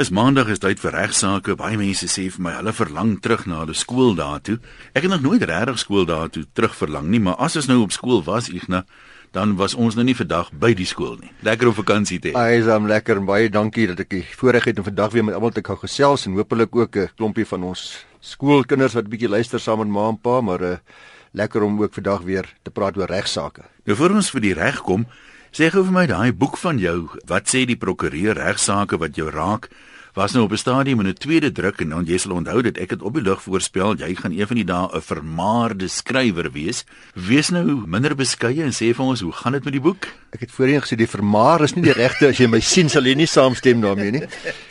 Dis maandag is tyd vir regsaake. Baie mense sê vir my hulle verlang terug na hulle skooldae toe. Ek het nog nooit regtig skooldae toe terug verlang nie, maar as ons nou op skool was, Ignas, dan was ons nou nie vandag by die skool nie. Lekker om vakansie te hê. Ai, hom lekker en baie dankie dat ek die voorreg het om vandag weer met almal te kan gesels en hopelik ook 'n klompie van ons skoolkinders wat 'n bietjie luister saam met ma en pa, maar uh, lekker om ook vandag weer te praat oor regsaake. Nou voor ons vir die reg kom, sê gou vir my daai boek van jou. Wat sê die prokureur regsaake wat jou raak? Was nou op 'n stadium in 'n tweede druk en dan jy sal onthou dat ek het op die lug voorspel jy gaan een van die dae 'n vermaarde skrywer wees. Wees nou minder beskeie en sê vir ons hoe gaan dit met die boek? Ek het voorheen gesê die vermaar is nie die regte as jy my sien sal jy nie saamstem daarmee nie.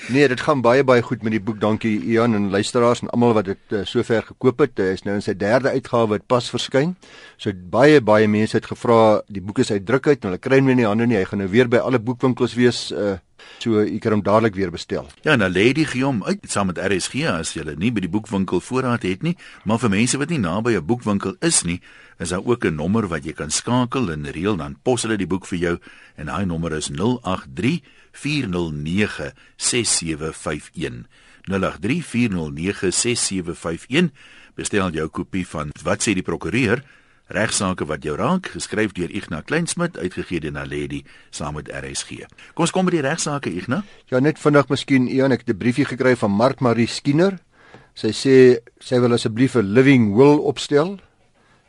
Nee, dit gaan baie baie goed met die boek. Dankie Ian en luisteraars en almal wat dit uh, sover gekoop het. Hy is nou in sy derde uitgawe wat pas verskyn. So baie baie mense het gevra die boek is uit druk uit en hulle kry hom nie in die hande nie. Hy gaan nou weer by alle boekwinkels wees uh So u kan hom dadelik weer bestel. Ja, nou lê die geom uit saam met RSG as jy nie by die boekwinkel voorraad het nie, maar vir mense wat nie naby 'n boekwinkel is nie, is daar ook 'n nommer wat jy kan skakel en reël dan pos hulle die boek vir jou en daai nommer is 083 409 6751. 083 409 6751. Bestel jou kopie van Wat sê die prokureur? Regsaake wat jou raak, geskryf deur Ignas Kleinsmid, uitgegee deur Naledi saam met RSG. Kom ons kom by die regsaake Ignas. Ja, net vinnig miskien Ian, ek het 'n briefie gekry van Mark Marie Skinner. Sy sê sy wil asseblief 'n living will opstel,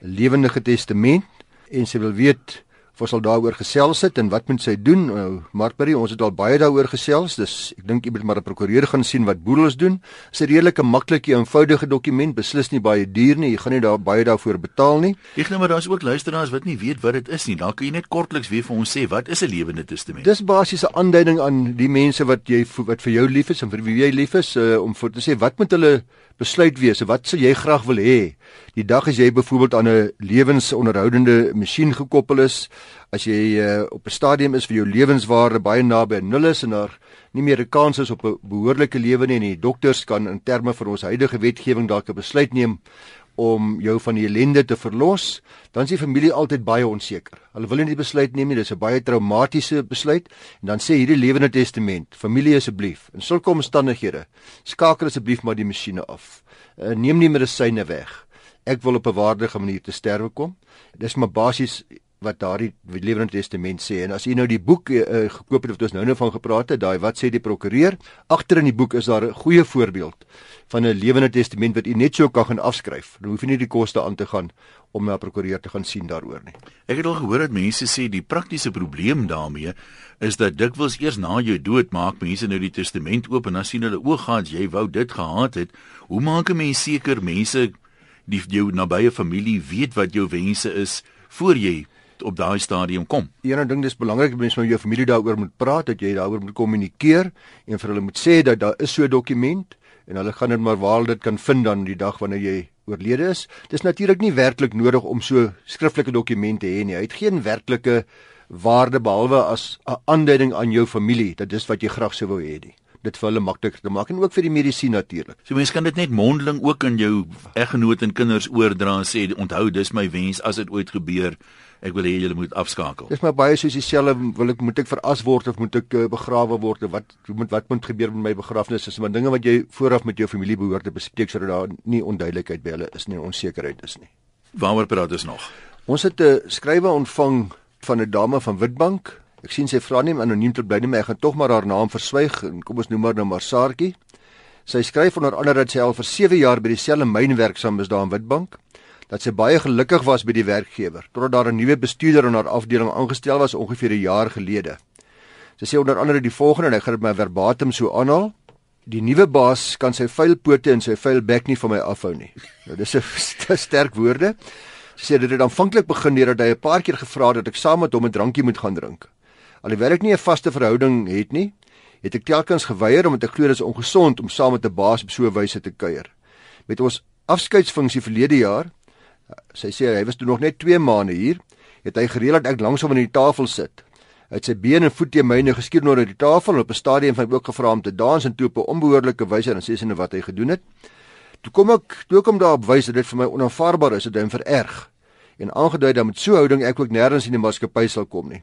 'n lewendige testament en sy wil weet ons sal daaroor gesels het en wat moet sy doen? Nou, Markbury, ons het al baie daaroor gesels. Dus ek dink jy moet maar 'n prokureur gaan sien wat boedels doen. Dis 'n redelike maklike, eenvoudige dokument, beslis nie baie duur nie. Jy gaan nie daar baie daarvoor betaal nie. Ek nou maar daar's ook luisteraars wat nie weet wat dit is nie. Dan kan jy net kortliks weer vir ons sê wat is 'n lewende testament? Dis basies 'n aanduiding aan die mense wat jy wat vir jou lief is en vir wie jy lief is uh, om vir te sê wat moet hulle besluit wees. Wat sou jy graag wil hê? Die dag as jy byvoorbeeld aan 'n lewensonderhoudende masjien gekoppel is, as jy uh, op 'n stadium is vir jou lewenswaarde baie naby aan nul is en daar nie meer 'n kans is op 'n behoorlike lewe nie en die dokters kan in terme van ons huidige wetgewing dalk 'n besluit neem om jou van die ellende te verlos, dan is die familie altyd baie onseker. Hulle wil nie die besluit neem nie, dis 'n baie traumatiese besluit en dan sê hierdie lewende testament, familie asseblief, in sulke omstandighede, skakel asseblief maar die masjiene af. Uh, neem nie medisyne weg. Ek wil op 'n waardige manier te sterwe kom. Dis maar basies wat daardie lewende testament sê. En as u nou die boek uh, gekoop het wat ons nou nou van gepraat het daai wat sê die prokureur? Agter in die boek is daar 'n goeie voorbeeld van 'n lewende testament wat u net so kan gaan afskryf. Dan hoef jy nie die koste aan te gaan om na 'n prokureur te gaan sien daaroor nie. Ek het al gehoor dat mense sê die praktiese probleem daarmee is dat dikwels eers na jou dood maak mense nou die testament oop en dan sien hulle o gaan jy wou dit gehad het. Hoe maak 'n mens seker mense die jou nabye familie weet wat jou wense is voor jy op daai stadium kom. Een ding dis belangrik mense met jou familie daaroor moet praat, dat jy daaroor moet kommunikeer en vir hulle moet sê dat daar is so 'n dokument en hulle gaan dit maar waar dit kan vind dan die dag wanneer jy oorlede is. Dis natuurlik nie werklik nodig om so skriftelike dokumente te hê nie. Hy het geen werklike waarde behalwe as 'n aanduiding aan jou familie dat dis wat jy graag sou wou hê nie dit vir hulle makliker te maak en ook vir die medisyne natuurlik. So mense kan dit net mondeling ook aan jou eggenoot en kinders oordra en sê onthou dis my wens as dit ooit gebeur ek wil hê julle moet afskakel. Dis maar baie soos dieselfde wil ek moet ek veras word of moet ek uh, begrawe word of wat moet wat moet gebeur met my begrafnis is maar dinge wat jy vooraf met jou familie behoort te bespreek sodat daar nie onduidelikheid by hulle is nie, onsekerheid is nie. Waaroor praat ons nog? Ons het 'n skrywe ontvang van 'n dame van Witbank. Ek sien sy vra nie anoniem te bly nie, maar ek gaan tog maar haar naam verswyg en kom ons noem haar nou maar Saartjie. Sy skryf onder andere dat sy al vir 7 jaar by dieselfde myn werksaam is daar in Witbank dat sy baie gelukkig was by die werkgewer totdat daar 'n nuwe bestuurder in haar afdeling aangestel was ongeveer 'n jaar gelede. Sy sê onder andere die volgende en ek gaan dit my verbatim so aanhaal: Die nuwe baas kan sy vuil pote en sy vuil bek nie van my afhou nie. Nou dis 'n sterk woorde. Sy sê dit het aanvanklik begin deurdat hy 'n paar keer gevra het dat ek saam met hom 'n drankie moet gaan drink. Alhoewel ek nie 'n vaste verhouding het nie, het ek telkens geweier omdat ek glo dit is ongesond om saam met 'n baas op so 'n wyse te kuier. Met ons afskeidsfunksie verlede jaar sy sê hy was toe nog net 2 maande hier, het hy gereël dat ek langs hom aan die tafel sit. Hy sy bene en voete myne geskier onder die tafel op 'n stadium van ook gevra om te dans en toe op 'n onbehoorlike wyse en sê sy net wat hy gedoen het. Toe kom ek toe kom daarop wys dat dit vir my onaanvaarbaar is, dit hom vererg en aangedui dat met so 'n houding ek ook nêrens in die maatskappy sal kom nie.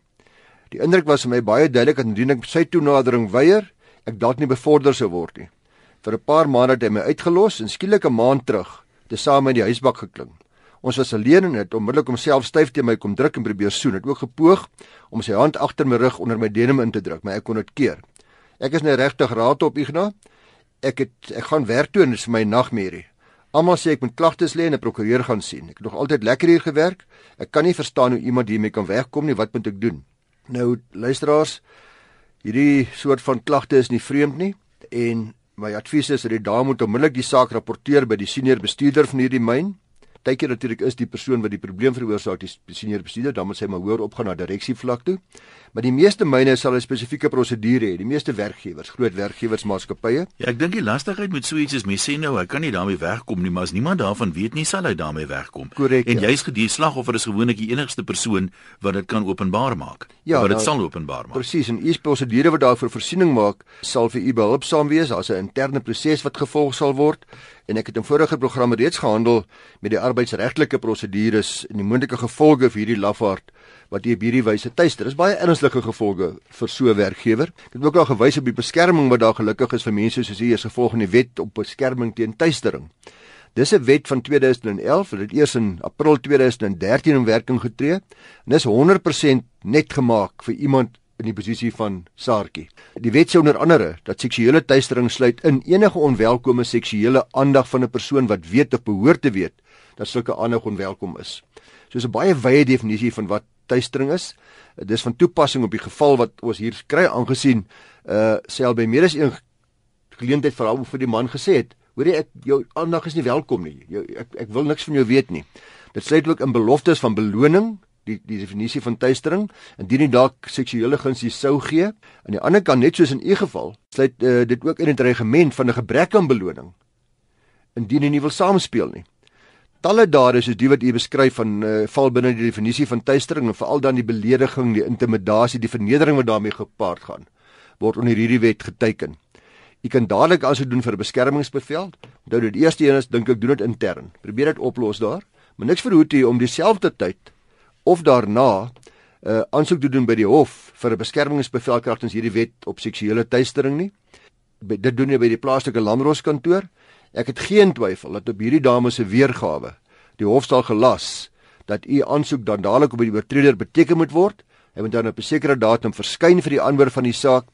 Die indruk was vir my baie duidelik dat indien ek sy toenadering weier, ek dalk nie bevorder sou word nie. Vir 'n paar maande het hy my uitgelos en skielik 'n maand terug, te saam met die huisbak gekling. Ons was alleen en het onmiddellik homself styf teen my kom druk en probeer soen. Het ook gepoog om sy hand agter my rug onder my denim in te druk, maar ek kon dit keer. Ek is nou regtig raad op Ignas. Ek het ek gaan werk toe en dit is my nagmerrie. Almal sê ek moet klagtes lê en 'n prokureur gaan sien. Ek het nog altyd lekker hier gewerk. Ek kan nie verstaan hoe iemand hiermee kan wegkom nie. Wat moet ek doen? Nou luisteraars, hierdie soort van klagte is nie vreemd nie en my advies is dat jy daar moet onmiddellik die saak rapporteer by die senior bestuurder van hierdie myn partykeer natuurlik is die persoon wat die probleem veroorsaak die senior bestuurder, dan moet sy maar hoor opgaan na direksie vlak toe. Maar die meeste myne sal 'n spesifieke prosedure hê. Die meeste werkgewers, groot werkgewersmaatskappye. Ja, ek dink die lastigheid met so iets is mense sê nou hy kan nie daarmee wegkom nie, maar as niemand daarvan weet nie, sal hy daarmee wegkom. Correct, en ja. jy's gedie slagoffer is gewoonlik die enigste persoon wat dit kan openbaar maak. Ja, wat dit nou, sal openbaar maak. Presies, en u prosedure wat daarvoor voorsiening maak, sal vir u behulpsaam wees. Daar's 'n interne proses wat gevolg sal word en ek het in vorige programme reeds gehandel met die arbeidsregtelike prosedures en die moontlike gevolge vir hierdie lafaard wat jy op hierdie wyse tuister. Dis baie ernstige gevolge vir so 'n werkgewer. Ek het ook gewys op die beskerming wat daar gelukkig is vir mense soos hier is gevolg in die wet op beskerming teen tuistering. Dis 'n wet van 2011 wat eers in April 2013 in werking getree en dis 100% net gemaak vir iemand in die posisie van Saartjie. Die wet sê onder andere dat seksuele teistering sluit in enige onwelkome seksuele aandag van 'n persoon wat weet of behoort te weet dat sulke aandag onwelkom is. So 'n baie wye definisie van wat teistering is. Dis van toepassing op die geval wat ons hier kry aangesien uh sê al by meer as een geleentheid vir hom vir die man gesê het, hoor jy ek jou aandag is nie welkom nie. Jou, ek ek wil niks van jou weet nie. Dit sluit ook in beloftes van beloning die die definisie van tuistering indien jy dalk seksuele gunste sou gee aan die ander kant net soos in u geval sluit uh, dit ook in 'n dreigement van 'n gebrek aan beloning indien jy nie wil saamspeel nie talle dade soos die wat u beskryf van uh, val binne die definisie van tuistering en veral dan die belediging die intimidasie die vernedering wat daarmee gepaard gaan word onder hierdie wet geteken Jy kan dadelik aansoek doen vir 'n beskermingsbevel. Onthou dit eerste een is dink ek doen dit intern. Probeer dit oplos daar, maar niks verhoed jy om dieselfde tyd of daarna 'n uh, aansoek te doen by die hof vir 'n beskermingsbevel kragtens hierdie wet op seksuele teistering nie. By, dit doen jy by die plaaslike landroskantoor. Ek het geen twyfel dat op hierdie dame se weergawe die hof sal gelas dat u aansoek dan dadelik op die oortreder beteken moet word. Hy moet dan op 'n sekere datum verskyn vir die antwoord van die saak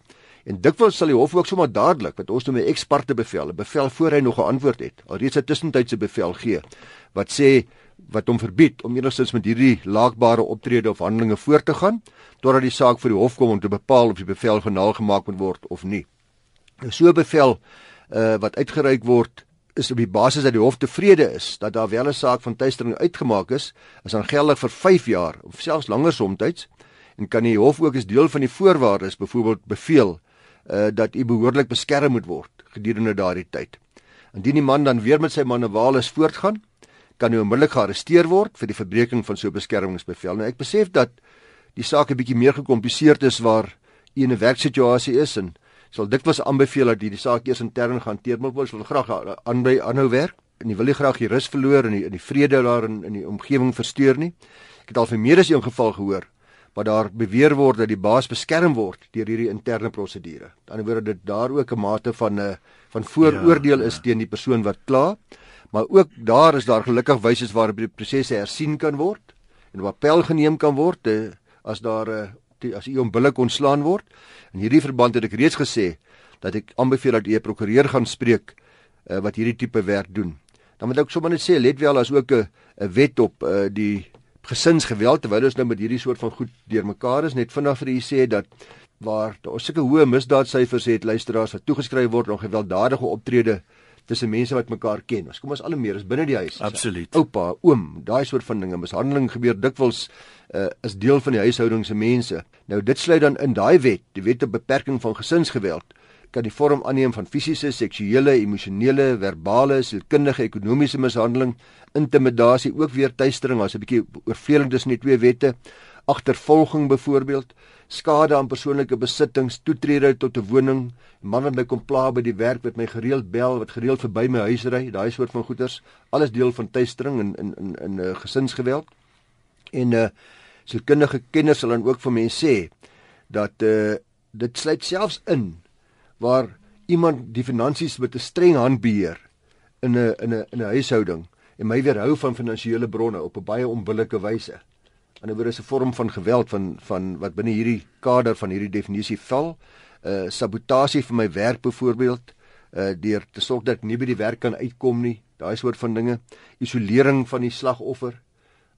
en dikwels sal die hof ook sommer dadelik wat ons noem 'n eksparte bevel, 'n bevel voor hy nog 'n antwoord het, alreeds 'n tussentydse bevel gee wat sê wat hom verbied om enigstens met hierdie laakbare optrede of handelinge voort te gaan totdat die saak vir die hof kom om te bepaal of die bevel genaal gemaak moet word of nie. Nou so 'n bevel uh, wat uitgereik word is op die basis dat die hof tevrede is dat daar wel 'n saak van tuistering uitgemaak is, is dan geldig vir 5 jaar of selfs langer soms en kan die hof ook as deel van die voorwaardes byvoorbeeld beveel uh, dat u behoorlik beskerm moet word gedurende daardie tyd. Indien die man dan weer met sy manewales voortgaan, kan hy onmiddellik gearresteer word vir die verbreeking van so 'n beskermingsbevel. Nou ek besef dat die saak 'n bietjie meer gekompliseerd is waar u in 'n werksituasie is en sal dikwels aanbeveel dat jy die saak eers intern gehanteer moet word. Ek wil graag aanby aanhou werk en jy wil nie graag die rus verloor en die in die vrede daar in in die omgewing versteur nie. Ek het al vir meer as een geval gehoor waar daar beweer word dat die baas beskerm word deur hierdie interne prosedure. Aan die ander wyse dit daar ook 'n mate van 'n eh, van vooroordeel ja, is ja. teen die persoon wat kla. Maar ook daar is daar gelukkig wyse waarop die prosesse hersien kan word en op appel geneem kan word eh, as daar eh, as u onbillik ontslaan word. In hierdie verband het ek reeds gesê dat ek aanbeveel dat u 'n prokureur gaan spreek uh, wat hierdie tipe werk doen. Dan moet ek sommer net sê let wel as ook 'n 'n wet op uh, die gesinsgeweld terwyl ons nou met hierdie soort van goed deurmekaar is net vinnig vir u sê dat waar daar sulke hoë misdaadsyfers het luisteraars wat toegeskryf word aan gewelddadige optrede tussen mense wat mekaar ken. Ons kom ons al meer is binne die huis. Absoluut. Oupa, oom, daai soort van dinge. Mishandeling gebeur dikwels uh, is deel van die huishouding se mense. Nou dit sluit dan in daai wet, die wet op beperking van gesinsgeweld kan die vorm aanneem van fisiese, seksuele, emosionele, verbale, sielkundige, ekonomiese mishandeling, intimidasie, ook weer tuistering, as 'n bietjie oorvleeling tussen die twee wette, agtervolging byvoorbeeld, skade aan persoonlike besittings, toetrede tot 'n woning, man wat my kom pla by die werk wat my gereeld bel, wat gereeld verby my huis ry, daai soort van goeters, alles deel van tuistering in in in in 'n uh, gesinsgeweld. En uh sielkundige kenners sal dan ook vir mense sê dat uh dit sluit selfs in waar iemand die finansies met 'n streng hand beheer in 'n in 'n 'n huishouding en my weerhou van finansiële bronne op 'n baie onbillike wyse. In 'n woord is 'n vorm van geweld van van wat binne hierdie kader van hierdie definisie val. uh, Sabotasie vir my werk byvoorbeeld, uh deur te sorg dat ek nie by die werk kan uitkom nie, daai soort van dinge. Isolering van die slagoffer.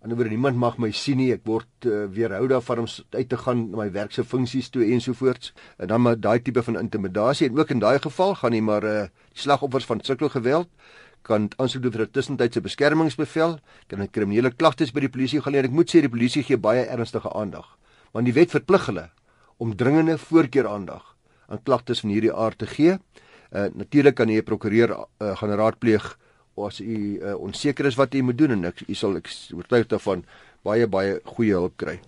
Anderswoorde niemand mag my sien nie. Ek word uh, weerhou daarvan om uit te gaan na my werk se funksies toe ensovoorts. En dan maar daai tipe van intimidasie en ook in daai geval gaan nie maar uh, slagoffers van sirkelgeweld kan aansoek doen vir 'n tussentydse beskermingsbevel, kan 'n kriminele klagtes by die polisie gaan lê. Ek moet sê die polisie gee baie ernstige aandag. Want die wet verplig hulle om dringende voorkeur aandag aan klagtes van hierdie aard te gee. Uh, Natuurlik kan jy 'n prokureur uh, gaan raadpleeg as u uh, onseker is wat u moet doen en ek u sal ek oortuig daarvan baie baie goeie hulp kry.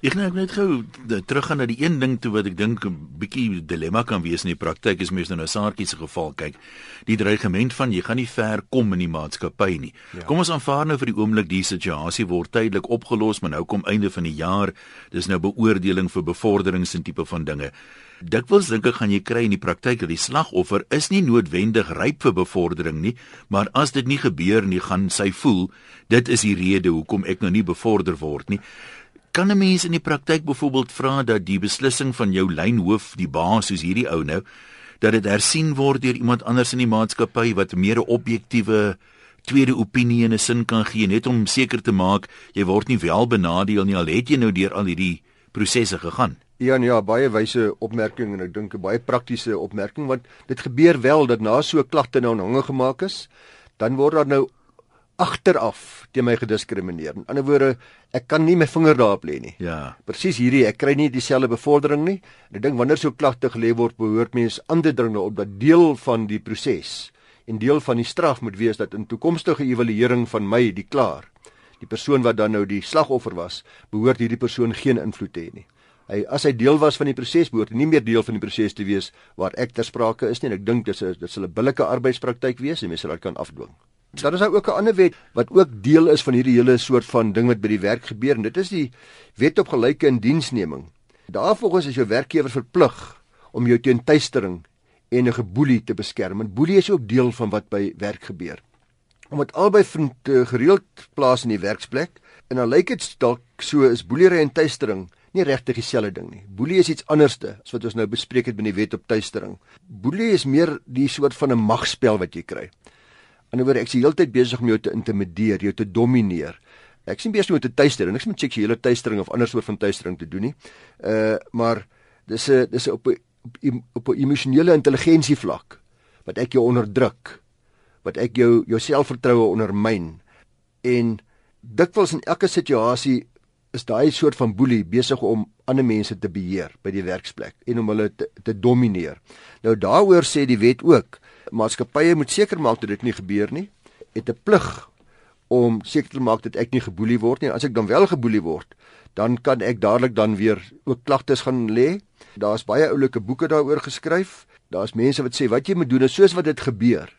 Ek nou net gou teruggaan na die een ding toe wat ek dink 'n bietjie dilemma kan wees in die praktyk is mens nou na Saartjie se geval kyk. Die dreigement van jy gaan nie ver kom in die maatskappy nie. Ja. Kom ons aanvaar nou vir die oomblik die situasie word tydelik opgelos, maar nou kom einde van die jaar. Dis nou beoordeling vir bevorderings en tipe van dinge. Dikwels dink ek gaan jy kry in die praktyk dat die slagoffer is nie noodwendig ryp vir bevordering nie, maar as dit nie gebeur nie, gaan sy voel dit is die rede hoekom ek nou nie bevorder word nie. Kan 'n mens in die praktyk byvoorbeeld vra dat die beslissing van jou lynhoof, die baas soos hierdie ou nou, dat dit hersien word deur iemand anders in die maatskappy wat meer 'n objektiewe tweede opinie in 'n sin kan gee net om seker te maak jy word nie wel benadeel nie al het jy nou deur al hierdie prosesse gegaan. Ja, ja, baie wyse opmerking en ek dink 'n baie praktiese opmerking want dit gebeur wel dat na so 'n klagte nou aanhange gemaak is, dan word daar nou agteraf teen my gediskrimineer. In ander woorde, ek kan nie my vinger daarop lê nie. Ja. Presies hierdie, ek kry nie dieselfde bevordering nie. En ek dink wanneer so klagte gelê word, behoort mens aan te dring op dat deel van die proses en deel van die straf moet wees dat in toekomstige evaluering van my, die klaar, die persoon wat dan nou die slagoffer was, behoort hierdie persoon geen invloed te hê nie hy as hy deel was van die proses behoort nie meer deel van die proses te wees waar ek ter sprake is nie en ek dink dis 'n dit sal 'n billike arbeidspraktyk wees en mense sal dit kan afdwing. Daar is ook 'n ander wet wat ook deel is van hierdie hele soort van ding wat by die werk gebeur en dit is die wet op gelyke indiensneming. Daarvolgens is jou werkgewer verplig om jou teen tuistering en 'n geboelie te beskerm. En boelie is ook deel van wat by werk gebeur. Omdat albei vind uh, gereeld plaas in die werksplek en dan lyk dit dalk so is boelery en tuistering nie regtig dieselfde ding nie. Boelie is iets anderste as wat ons nou bespreek het binne die wet op tuistering. Boelie is meer die soort van 'n magspel wat jy kry. In 'n woord ek is die hele tyd besig om jou te intimideer, jou te domineer. Ek nie besig om te tuister en niks met seksuele tuistering of ander soort van tuistering te doen nie. Uh maar dis 'n dis op 'n op 'n emosionele intelligensie vlak wat ek jou onderdruk, wat ek jou jou selfvertroue ondermyn en dikwels in elke situasie is daai soort van boelie besig om ander mense te beheer by die werksplek en om hulle te, te domineer. Nou daaroor sê die wet ook, maatskappye moet seker maak dat dit nie gebeur nie. Het 'n plig om seker te maak dat ek nie geboelie word nie. As ek dan wel geboelie word, dan kan ek dadelik dan weer ook klagtes gaan lê. Daar's baie oulike boeke daaroor geskryf. Daar's mense wat sê wat jy moet doen is soos wat dit gebeur.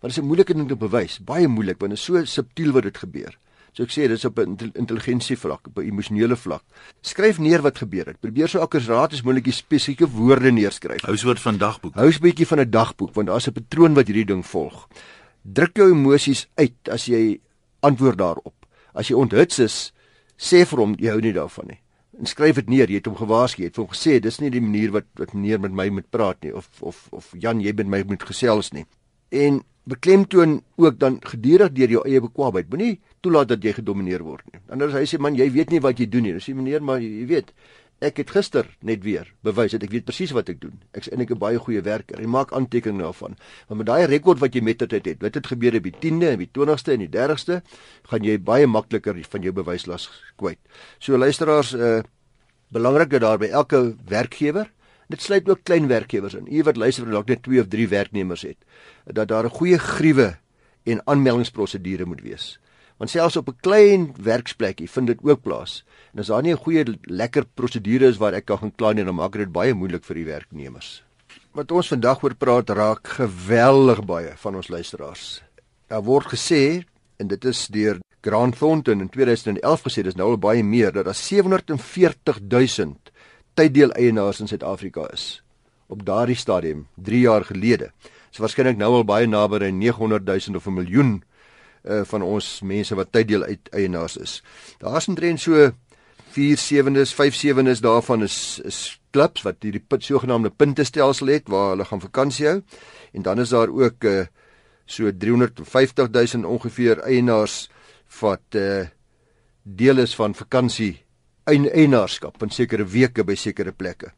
Maar dit is 'n moeilike ding te bewys, baie moeilik want dit is so subtiel wat dit gebeur. So ek sê dis op 'n intelligensie vlak, op 'n emosionele vlak. Skryf neer wat gebeur het. Probeer so akkuraat as moontlik die spesifieke woorde neerskryf. Hou soort van dagboek. Hou 'n bietjie van 'n dagboek want daar's 'n patroon wat hierdie ding volg. Druk jou emosies uit as jy antwoord daarop. As jy onthuts is, sê vir hom jy hou nie daarvan nie. En skryf dit neer. Jy het hom gewaarsku. Jy het hom gesê dis nie die manier wat wat meneer met my moet praat nie of of of Jan jy met my moet gesels nie. En beklemtoon ook dan gedurig deur jou eie bekwaamheid. Moenie toelaat dat jy gedomeineer word nie. Anders hy sê man, jy weet nie wat jy doen nie. Dis meneer, maar jy weet, ek het gister net weer bewys dat ek weet presies wat ek doen. Ek's eintlik 'n baie goeie werker. Ek maak aantekeninge daarvan. Maar met daai rekord wat jy met dit het, het dit gebeur op die 10de en die 20ste en die 30ste, gaan jy baie makliker van jou bewyslas kwyt. So luisteraars, uh belangrik dat daar by elke werkgewer Dit sluit ook klein werkgewers in. U wat luister en dalk net 2 of 3 werknemers het, dat daar 'n goeie gruwe en aanmeldingsprosedure moet wees. Want selfs op 'n klein werksplekkie vind dit ook plaas. En as daar nie 'n goeie lekker prosedure is waar ek kan gaan kla nie, dan maak dit baie moeilik vir die werknemers. Wat ons vandag oor praat raak geweldig baie van ons luisteraars. Daar word gesê en dit is deur Grant Thornton in 2011 gesê, dis nou al baie meer dat daar 740 000 tyddeel eienaars in Suid-Afrika is. op daardie stadium 3 jaar gelede. Dit is waarskynlik nou al baie naby aan 900 000 of 'n miljoen uh van ons mense wat tyddeel eienaars is. Daar's omtrent so 4 sewendes, 5 sewendes daarvan is is klubs wat hierdie put sogenaamde puntestelsel het waar hulle gaan vakansie hou. En dan is daar ook uh so 350 000 ongeveer eienaars wat uh deel is van vakansie eienaarskap in sekere weke by sekere plekke.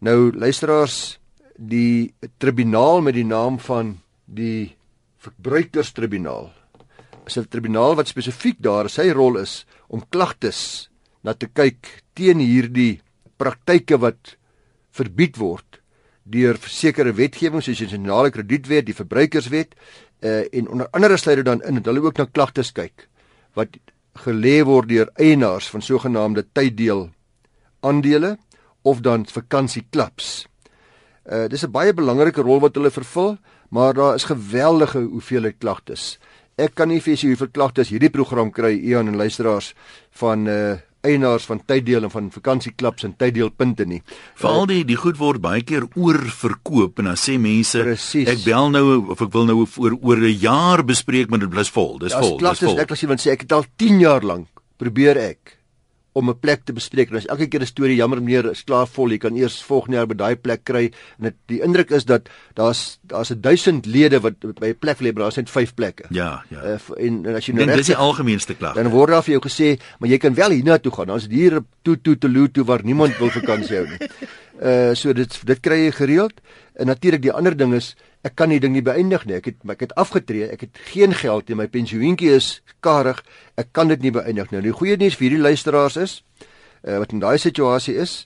Nou luisteraars, die tribunaal met die naam van die verbruikerstribunaal is 'n tribunaal wat spesifiek daar sy rol is om klagtes na te kyk teen hierdie praktyke wat verbied word deur sekere wetgewing soos die nasionale kredietwet, die verbruikerswet uh, en onder andere sluit dit dan in dat hulle ook na klagtes kyk wat gelê word deur eienaars van sogenaamde tyddeel aandele of dan vakansieklubs. Uh dis 'n baie belangrike rol wat hulle vervul, maar daar is geweldige hoeveelheid klagtes. Ek kan nie vir julle hoeveel klagtes hierdie program kry Ian en luisteraars van uh eienaars van tyddeel en van vakansieklubs en tyddeelpunte nie. Veral die die goed word baie keer oorverkoop en dan sê mense Precies. ek bel nou of ek wil nou oor oor 'n jaar bespreek maar dit bly vol. Dis vol. As Dis vol. ek as iemand sê ek het al 10 jaar lank probeer ek om 'n plek te bespreek en as elke keer 'n storie jammer meneer is klaar vol jy kan eers volgende jaar by daai plek kry en dit die indruk is dat daar's daar's 'n 1000 lede wat by 'n plek hê maar daar's net 5 plekke. Ja, ja. Uh, en, en as jy nou dink dis die algemeenste klag. dan word daar vir jou gesê maar jy kan wel hiernatoe gaan. Het hier toe toe te loot toe waar niemand wil vakansie hou nie. Uh so dit dit kry jy gereeld. En natuurlik die ander ding is ek kan die ding nie beëindig nie. Ek het ek het afgetree. Ek het geen geld nie. My pensioentjie is karig. Ek kan dit nie beëindig nie. Nou die goeie nuus vir hierdie luisteraars is uh, wat in daai situasie is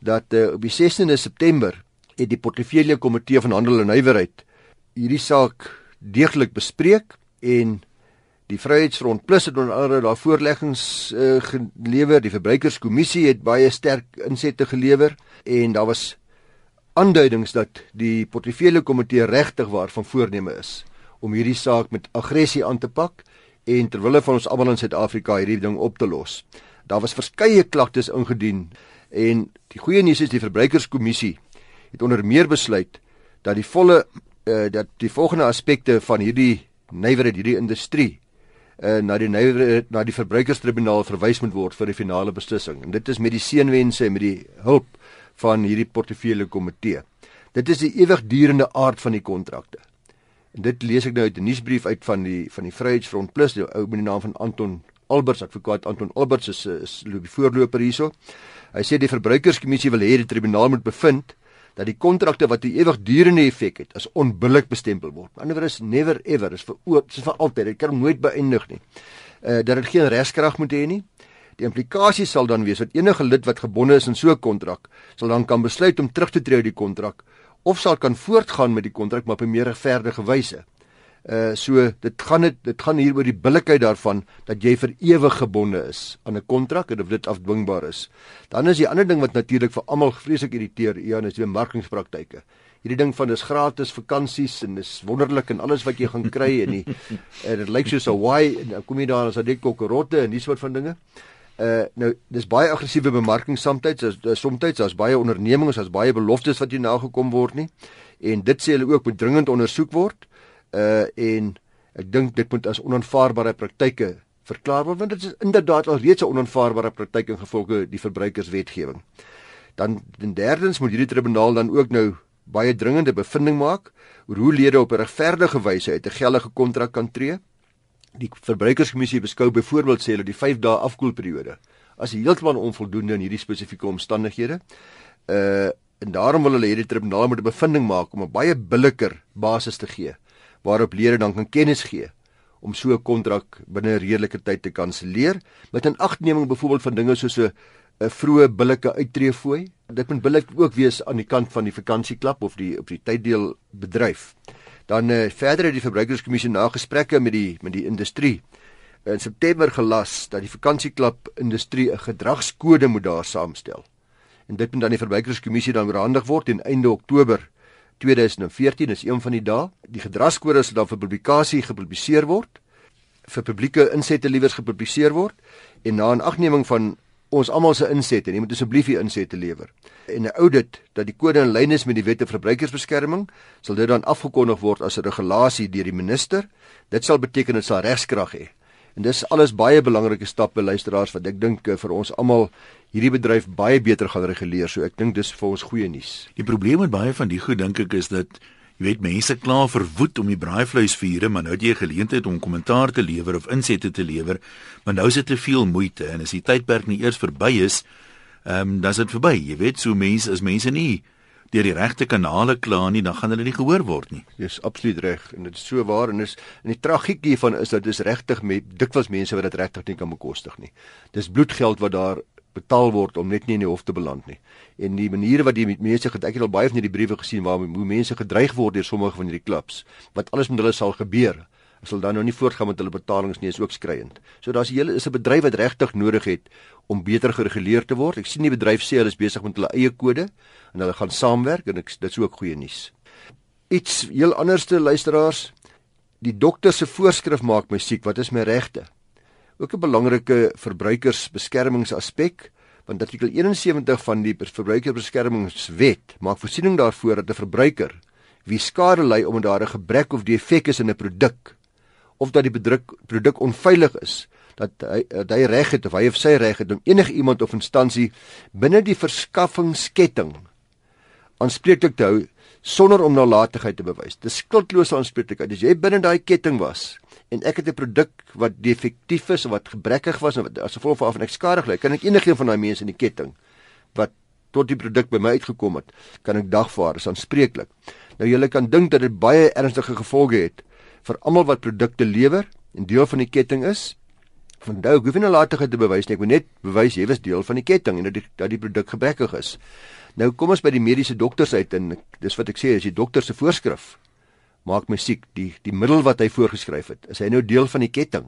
dat uh, op die 16de September het die portefeulje komitee van handel en nywerheid hierdie saak deeglik bespreek en die Vryheidsfront Plus het onder andere daar voorleggings uh, gelewer. Die verbruikerskommissie het baie sterk insette gelewer en daar was aanduidings dat die portefeulje komitee regtig waar van voorneme is om hierdie saak met aggressie aan te pak en ter wille van ons almal in Suid-Afrika hierdie ding op te los. Daar was verskeie klagtes ingedien en die goeie nuus is die verbruikerskommissie het onder meer besluit dat die volle uh, dat die volgende aspekte van hierdie nywerheid hierdie industrie uh, na die nywerheid na die verbruikerstribunaal verwys moet word vir die finale beslissing. En dit is met die seënwense en met die hulp van hierdie portefeulje komitee. Dit is die ewigdurende aard van die kontrakte. En dit lees ek nou uit 'n nuusbrief uit van die van die Vryheidsfront Plus, die ou met die naam van Anton Alberts, advokaat Anton Alberts is is die voorloper hierso. Hy sê die verbruikerskommissie wil hê die tribunaal moet bevind dat die kontrakte wat 'n ewigdurende effek het, as onbillik bestempel word. Aan die ander is never ever, is vir oop, is vir altyd. Dit kan nooit beëindig nie. Uh dat dit geen regskrag moet hê nie. Die implikasie sal dan wees dat enige lid wat gebonde is in so 'n kontrak, sal dan kan besluit om terug te tree uit die kontrak of sal kan voortgaan met die kontrak maar op 'n meer regverdige wyse. Uh so dit gaan dit dit gaan hier oor die billikheid daarvan dat jy vir ewig gebonde is aan 'n kontrak en of dit afdwingbaar is. Dan is die ander ding wat natuurlik vir almal vreeslik irriteer, Ian, is die bemarkingspraktyke. Hierdie ding van dis gratis vakansies en dis wonderlik en alles wat jy gaan kry en die en dit lyk soos Hawaii en dan kom jy daar en as dit kokkerotte en die soort van dinge. Uh nou dis baie aggressiewe bemarking soms soms daar's baie ondernemings, daar's baie beloftes wat nie nagekom word nie. En dit sê hulle ook moet dringend ondersoek word uh en ek dink dit moet as onaanvaarbare praktyke verklaar word want dit is inderdaad al reeds 'n onaanvaarbare praktyk in gevolge die verbruikerswetgewing. Dan en derdens moet hierdie tribunaal dan ook nou baie dringende bevinding maak oor hoe lede op 'n regverdige wyse uit 'n geldige kontrak kan tree. Die verbruikerskommissie beskou byvoorbeeld sê hulle die 5 dae afkoelperiode as heeltemal onvoldoende in hierdie spesifieke omstandighede. Uh en daarom wil hulle hierdie tribunaal moet 'n bevinding maak om 'n baie billiker basis te gee waarop lede dan kan kennis gee om so 'n kontrak binne 'n redelike tyd te kanselleer met 'n agneming byvoorbeeld van dinge soos 'n 'n vroeë billike uittreefooi. Dit moet billik ook wees aan die kant van die vakansieklub of die op die tyddeel bedryf. Dan uh, verder het die verbruikerskommissie na gesprekke met die met die industrie in September gelas dat die vakansieklub industrie 'n gedragskode moet daar saamstel. En dit moet dan die verbruikerskommissie dan oorhandig word teen einde Oktober 2014 is een van die dae. Die gedragskode sal dan vir publikasie gepubliseer word vir publieke insette liewers gepubliseer word en na 'n agneming van ons almal se insette, jy moet asseblief die insette lewer. En 'n audit dat die kode in lyn is met die wet vir verbruikersbeskerming, sal dit dan afgekondig word as 'n regulasie deur die minister. Dit sal beteken dit sal regskrag hê. En dis alles baie belangrike stappe luisteraars wat ek dink eh, vir ons almal hierdie bedryf baie beter gaan reguleer. So ek dink dis vir ons goeie nuus. Die probleem met baie van die goed dink ek is dat Jy weet mense kla verwoed om die braaivleis vure, maar nou het jy geleentheid om kommentaar te lewer of insette te lewer, maar nou is dit te veel moeite en as die tydperk nie eers verby is, ehm um, dan is dit verby. Jy weet, so mense is mense nie deur die regte kanale kla nie, dan gaan hulle nie gehoor word nie. Dis absoluut reg en dit is so waar en is en die tragiek hiervan is dat dis regtig met dikwels mense wat dit regtig nie kan bekostig nie. Dis bloedgeld wat daar betaal word om net nie in die hof te beland nie. En die maniere wat die mense het ek het al baie van hierdie briewe gesien waar hoe mense gedreig word deur sommige van hierdie klubs wat alles met hulle sal gebeur. Hulle sal dan nou nie voortgaan met hulle betalings nie, is ook skreiend. So daar's hele is 'n bedryf wat regtig nodig het om beter gereguleer te word. Ek sien die bedryf sê hulle is besig met hulle eie kode en hulle gaan saamwerk en ek dit is ook goeie nuus. Iets heel anderste luisteraars, die dokter se voorskrif maak my siek. Wat is my regte? Ook 'n belangrike verbruikersbeskermingsaspek want artikel 71 van die verbruikersbeskermingswet maak voorsiening daarvoor dat 'n verbruiker wie skade ly omdat daar 'n gebrek of defek is in 'n produk of dat die produk onveilig is dat hy dat hy reg het of hy of sy reg het om enige iemand of instansie binne die verskaffingsketting aanspreeklik te hou sonder om nalatigheid te bewys. Dis skuldlose aanspreeklikheid. As jy binne daai ketting was en ek het 'n produk wat defektief is of wat gebrekkig was of as gevolg van af en ek skadig ly, kan ek enigiemand van daai mense in die ketting wat tot die produk by my uitgekom het, kan ek dagvaar as aanspreeklik. Nou julle kan dink dat dit baie ernstige gevolge het vir almal wat produkte lewer en deel van die ketting is. Vandag hoef jy nie nalatigheid te bewys nie. Ek moet net bewys jy was deel van die ketting en dat die dat die produk gebrekkig is. Nou kom ons by die mediese dokters uit en dis wat ek sê as die dokter se voorskrif maak my siek die die middel wat hy voorgeskryf het is hy nou deel van die ketting.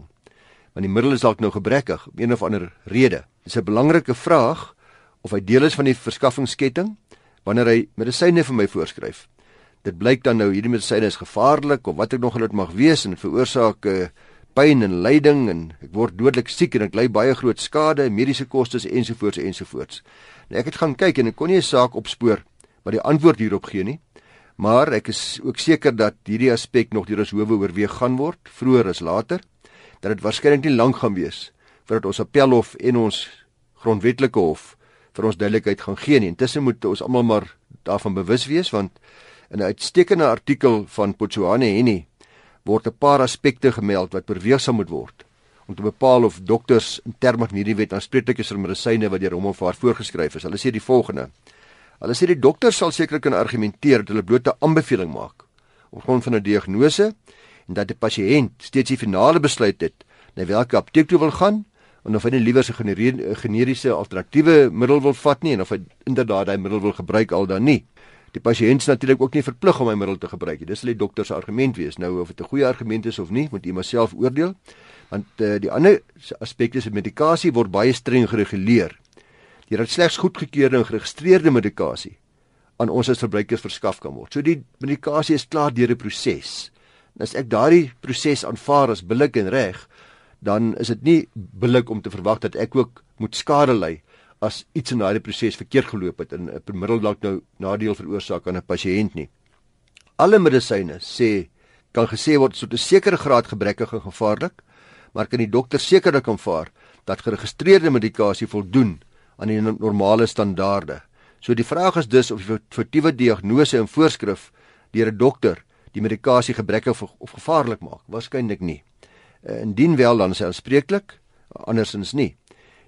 Want die middel is dalk nou gebrekkig om een of ander rede. Dis 'n belangrike vraag of hy deel is van die verskaffingsketting wanneer hy medisyne vir my voorskryf. Dit blyk dan nou hierdie medisyne is gevaarlik of wat ek nog dit mag wees en veroorsaak uh, pyn en lyding en ek word dodelik siek en ek ly baie groot skade mediese kostes ensovoorts ensovoorts. Nou ek het gaan kyk en ek kon nie 'n saak opspoor wat die antwoord hierop gee nie. Maar ek is ook seker dat hierdie aspek nog deur ons howe oorweeg gaan word, vroeër as later, dat dit waarskynlik nie lank gaan wees voordat ons appelhof en ons grondwetlike hof vir ons duidelikheid gaan gee nie. Intussen moet ons almal maar daarvan bewus wees want in 'n uitstekende artikel van Potsoane Henny word 'n paar aspekte gemeld wat oorweeg moet word om te bepaal of dokters in terme van hierdie wet aanspreeklik is vir medisyne wat deur hom of haar voorgeskryf is. Hulle sê die volgende: Hulle sê die dokter sal sekerlik kan argumenteer dat hulle bloot 'n aanbeveling maak op grond van 'n diagnose en dat die pasiënt steeds die finale besluit het na watter apteek toe wil gaan en of hy nie liewer 'n generiese alternatiewe middel wil vat nie en of hy inderdaad daai middel wil gebruik al dan nie. Die pasiënt is natuurlik ook nie verplig om hy middel te gebruik nie. Dis hulle die dokter se argument wees. Nou of dit 'n goeie argument is of nie, moet jy maar self oordeel want uh, die ander aspekte se medikasie word baie streng gereguleer. Jy het slegs goedgekeurde en geregistreerde medikasie aan ons as verbruikers verskaf kan word. So die medikasie is klaar deur 'n proses. As ek daardie proses aanvaar as billik en reg, dan is dit nie billik om te verwag dat ek ook moet skade ly as iets in daardie proses verkeerd geloop het en 'n middel dalk nou nadeel veroorsaak aan 'n pasiënt nie. Alle medisyne sê kan gesê word tot 'n sekere graad gebrekkig en gevaarlik maar kan die dokter sekerlik aanvaar dat geregistreerde medikasie voldoen aan die normale standaarde. So die vraag is dus of die foutiewe diagnose en voorskrif deur 'n dokter die medikasie gebrekkig of gevaarlik maak. Waarskynlik nie. Eh, indien wel dan is hy aanspreeklik, andersins nie.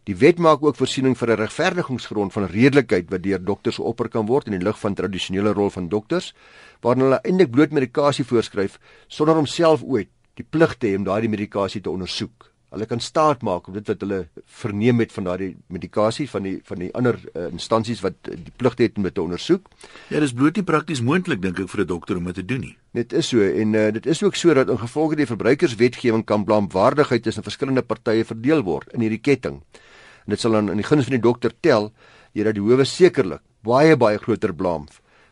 Die wet maak ook voorsiening vir 'n regverdigingsgrond van redelikheid wat deur dokters geopper kan word in die lig van tradisionele rol van dokters, waarin hulle eintlik bloot medikasie voorskryf sonder om self ooit die plig te hê om daardie medikasie te ondersoek. Hulle kan staat maak op dit wat hulle verneem het van daardie medikasie van die van die ander uh, instansies wat uh, die plig het om dit te ondersoek. Ja, dis bloot nie prakties moontlik dink ek vir 'n dokter om dit te doen nie. Dit is so en uh, dit is ook so dat in gevolge die verbruikerswetgewing kan blaamwaardigheid tussen verskillende partye verdeel word in hierdie ketting. En dit sal dan in die guns van die dokter tel hierdat die howe sekerlik baie baie groter blaam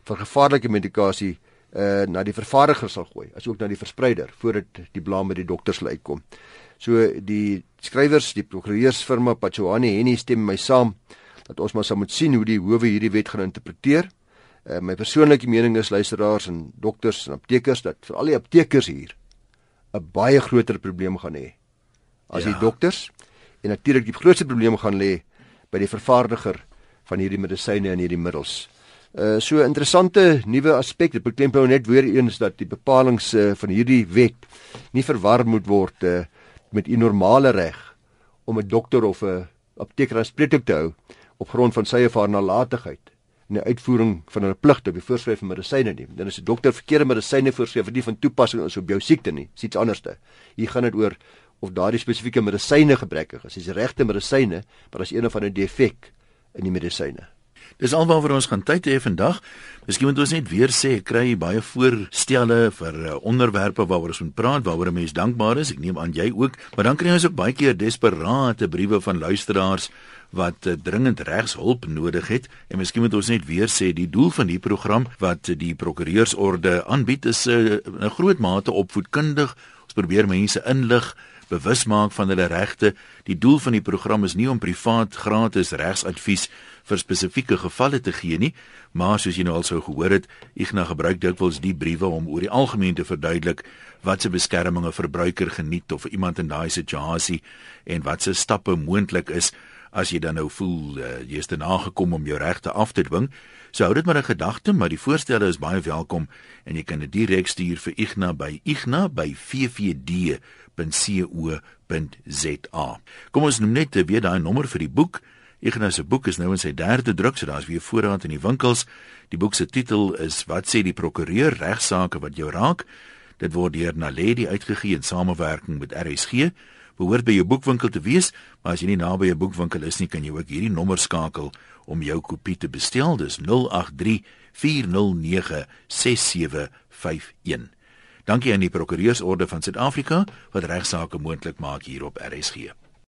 vir gevaarlike medikasie uh na die vervaardiger sal gooi, asook na die verspreider voordat die blaam by die dokter sal uitkom. So die skrywers, die prokureursfirma Pachoani Henny stem my saam dat ons maar sal moet sien hoe die howe hierdie wet gaan interpreteer. Uh, my persoonlike mening is luisteraars en dokters en aptekers dat vir al die aptekers hier 'n baie groter probleem gaan hê as ja. die dokters en natuurlik die grootste probleem gaan lê by die vervaardiger van hierdie medisyne en hierdie middels. Uh so interessante nuwe aspek. Dit beklempou net weer eens dat die bepalinge uh, van hierdie wet nie verwar moet word uh, met 'n normale reg om 'n dokter of 'n apteker as spreek te hou op grond van sy of haar nalatigheid in die uitvoering van hulle pligte op die voorskrif van medisyne nie. Dan is 'n dokter verkeerde medisyne voorskryf wat nie van toepassing is op jou siekte nie. Dis iets anderste. Hier gaan dit oor of daardie spesifieke medisyne gebrekkig is. Dis regte medisyne, maar as een of ander defek in die medisyne. Dis alwaar ons gaan tyd hê vandag. Miskien moet ons net weer sê kry baie voorstelle vir uh, onderwerpe waaroor ons moet praat, waaroor 'n mens dankbaar is. Ek neem aan jy ook, maar dan kry ons ook baie keer desperate briewe van luisteraars wat uh, dringend regshulp nodig het en miskien moet ons net weer sê die doel van die program wat die prokureursorde aanbied is 'n uh, groot mate opvoedkundig ons probeer mense inlig bewus maak van hulle regte die doel van die program is nie om privaat gratis regsadvies vir spesifieke gevalle te gee nie maar soos jy nou al sou gehoor het Ignas gebruik dikwels die briewe om oor die algemeen te verduidelik wat se beskermings 'n verbruiker geniet of iemand in daai situasie en wat se stappe moontlik is as jy dan nou voel uh, jy is te nagekom om jou regte af te dwing, sou hou dit maar 'n gedagte, maar die voorstelle is baie welkom en jy kan dit direk stuur vir Igna by igna by ffd.co.za. Kom ons noem net weer daai nommer vir die boek. Igna se boek is nou in sy derde druk, so daar's weer voorraad in die winkels. Die boek se titel is Wat sê die prokureur regsaake wat jou raak? Dit word deur Naledi uitgegee in samewerking met RSG behoort by jou boekwinkel te wees, maar as jy nie naby 'n boekwinkel is nie, kan jy ook hierdie nommer skakel om jou kopie te bestel. Dis 083 409 6751. Dankie aan die Prokureursorde van Suid-Afrika wat regsaake moontlik maak hier op RSG.